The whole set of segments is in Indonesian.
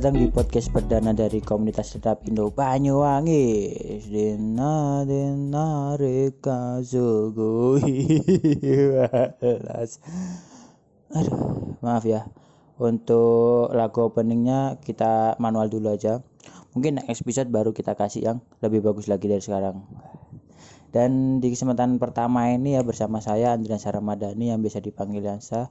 datang di podcast perdana dari komunitas tetap Indo Banyuwangi. Dina dina reka sugui. Maaf ya. Untuk lagu openingnya kita manual dulu aja. Mungkin next episode baru kita kasih yang lebih bagus lagi dari sekarang. Dan di kesempatan pertama ini ya bersama saya Andrian Saramadani yang bisa dipanggil Yansa.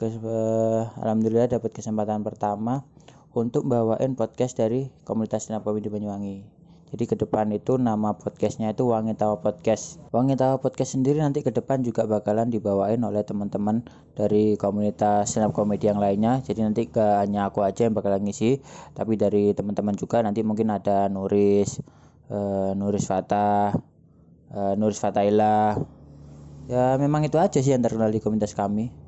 Alhamdulillah dapat kesempatan pertama untuk bawain podcast dari komunitas up comedy Banyuwangi. Jadi ke depan itu nama podcastnya itu Wangi Tawa Podcast. Wangi Tawa Podcast sendiri nanti ke depan juga bakalan dibawain oleh teman-teman dari komunitas stand up comedy yang lainnya. Jadi nanti ke hanya aku aja yang bakalan ngisi, tapi dari teman-teman juga nanti mungkin ada Nuris, uh, Nuris Fatah, uh, Nuris Fataila. Ya memang itu aja sih yang terkenal di komunitas kami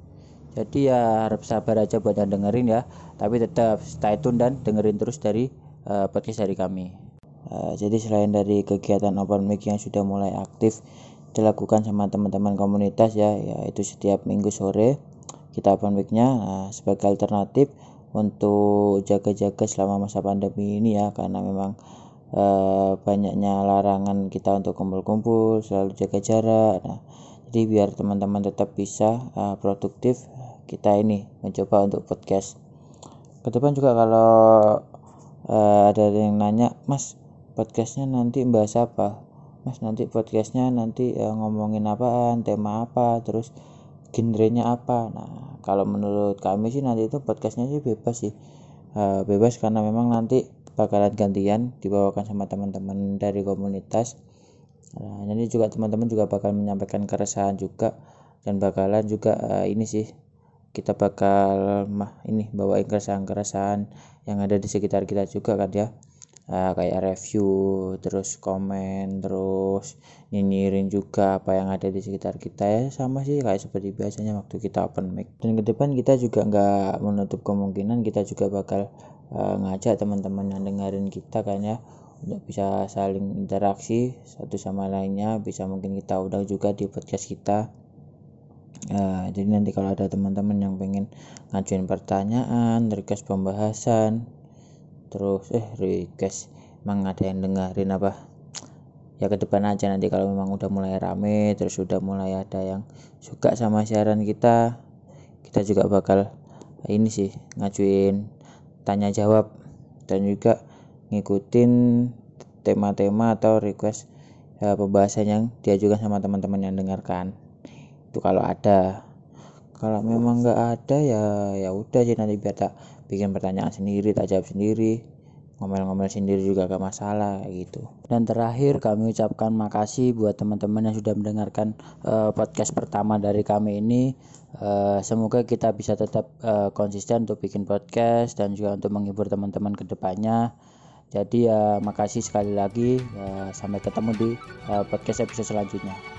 jadi ya harap sabar aja buat yang dengerin ya. Tapi tetap stay tune dan dengerin terus dari uh, podcast dari kami. Uh, jadi selain dari kegiatan open mic yang sudah mulai aktif dilakukan sama teman-teman komunitas ya yaitu setiap minggu sore kita open mic-nya uh, sebagai alternatif untuk jaga-jaga selama masa pandemi ini ya. Karena memang uh, banyaknya larangan kita untuk kumpul-kumpul selalu jaga jarak. Nah jadi biar teman-teman tetap bisa uh, produktif kita ini mencoba untuk podcast. Ke depan juga kalau uh, ada yang nanya mas podcastnya nanti bahas apa? Mas nanti podcastnya nanti uh, ngomongin apaan tema apa terus genrenya apa? Nah kalau menurut kami sih nanti itu podcastnya sih bebas sih. Uh, bebas karena memang nanti bakalan gantian dibawakan sama teman-teman dari komunitas. Nah jadi juga teman-teman juga bakal menyampaikan keresahan juga dan bakalan juga uh, ini sih kita bakal mah ini bawain keresahan-keresahan yang ada di sekitar kita juga kan ya. Uh, kayak review terus komen terus nyinyirin juga apa yang ada di sekitar kita ya. Sama sih kayak seperti biasanya waktu kita open mic. Dan ke depan kita juga nggak menutup kemungkinan kita juga bakal uh, ngajak teman-teman yang dengerin kita kan ya untuk bisa saling interaksi satu sama lainnya bisa mungkin kita udah juga di podcast kita Nah, jadi nanti kalau ada teman-teman yang pengen ngajuin pertanyaan, request pembahasan, terus eh request emang ada yang dengerin apa? Ya ke depan aja nanti kalau memang udah mulai rame, terus udah mulai ada yang suka sama siaran kita, kita juga bakal ini sih ngajuin tanya jawab dan juga ngikutin tema-tema atau request ya, pembahasan yang diajukan sama teman-teman yang dengarkan itu kalau ada. Kalau memang nggak ada ya ya udah sih nanti biar tak bikin pertanyaan sendiri tak jawab sendiri ngomel-ngomel sendiri juga gak masalah gitu. Dan terakhir kami ucapkan makasih buat teman-teman yang sudah mendengarkan uh, podcast pertama dari kami ini. Uh, semoga kita bisa tetap uh, konsisten untuk bikin podcast dan juga untuk menghibur teman-teman ke depannya jadi ya makasih sekali lagi. Uh, sampai ketemu di uh, podcast episode selanjutnya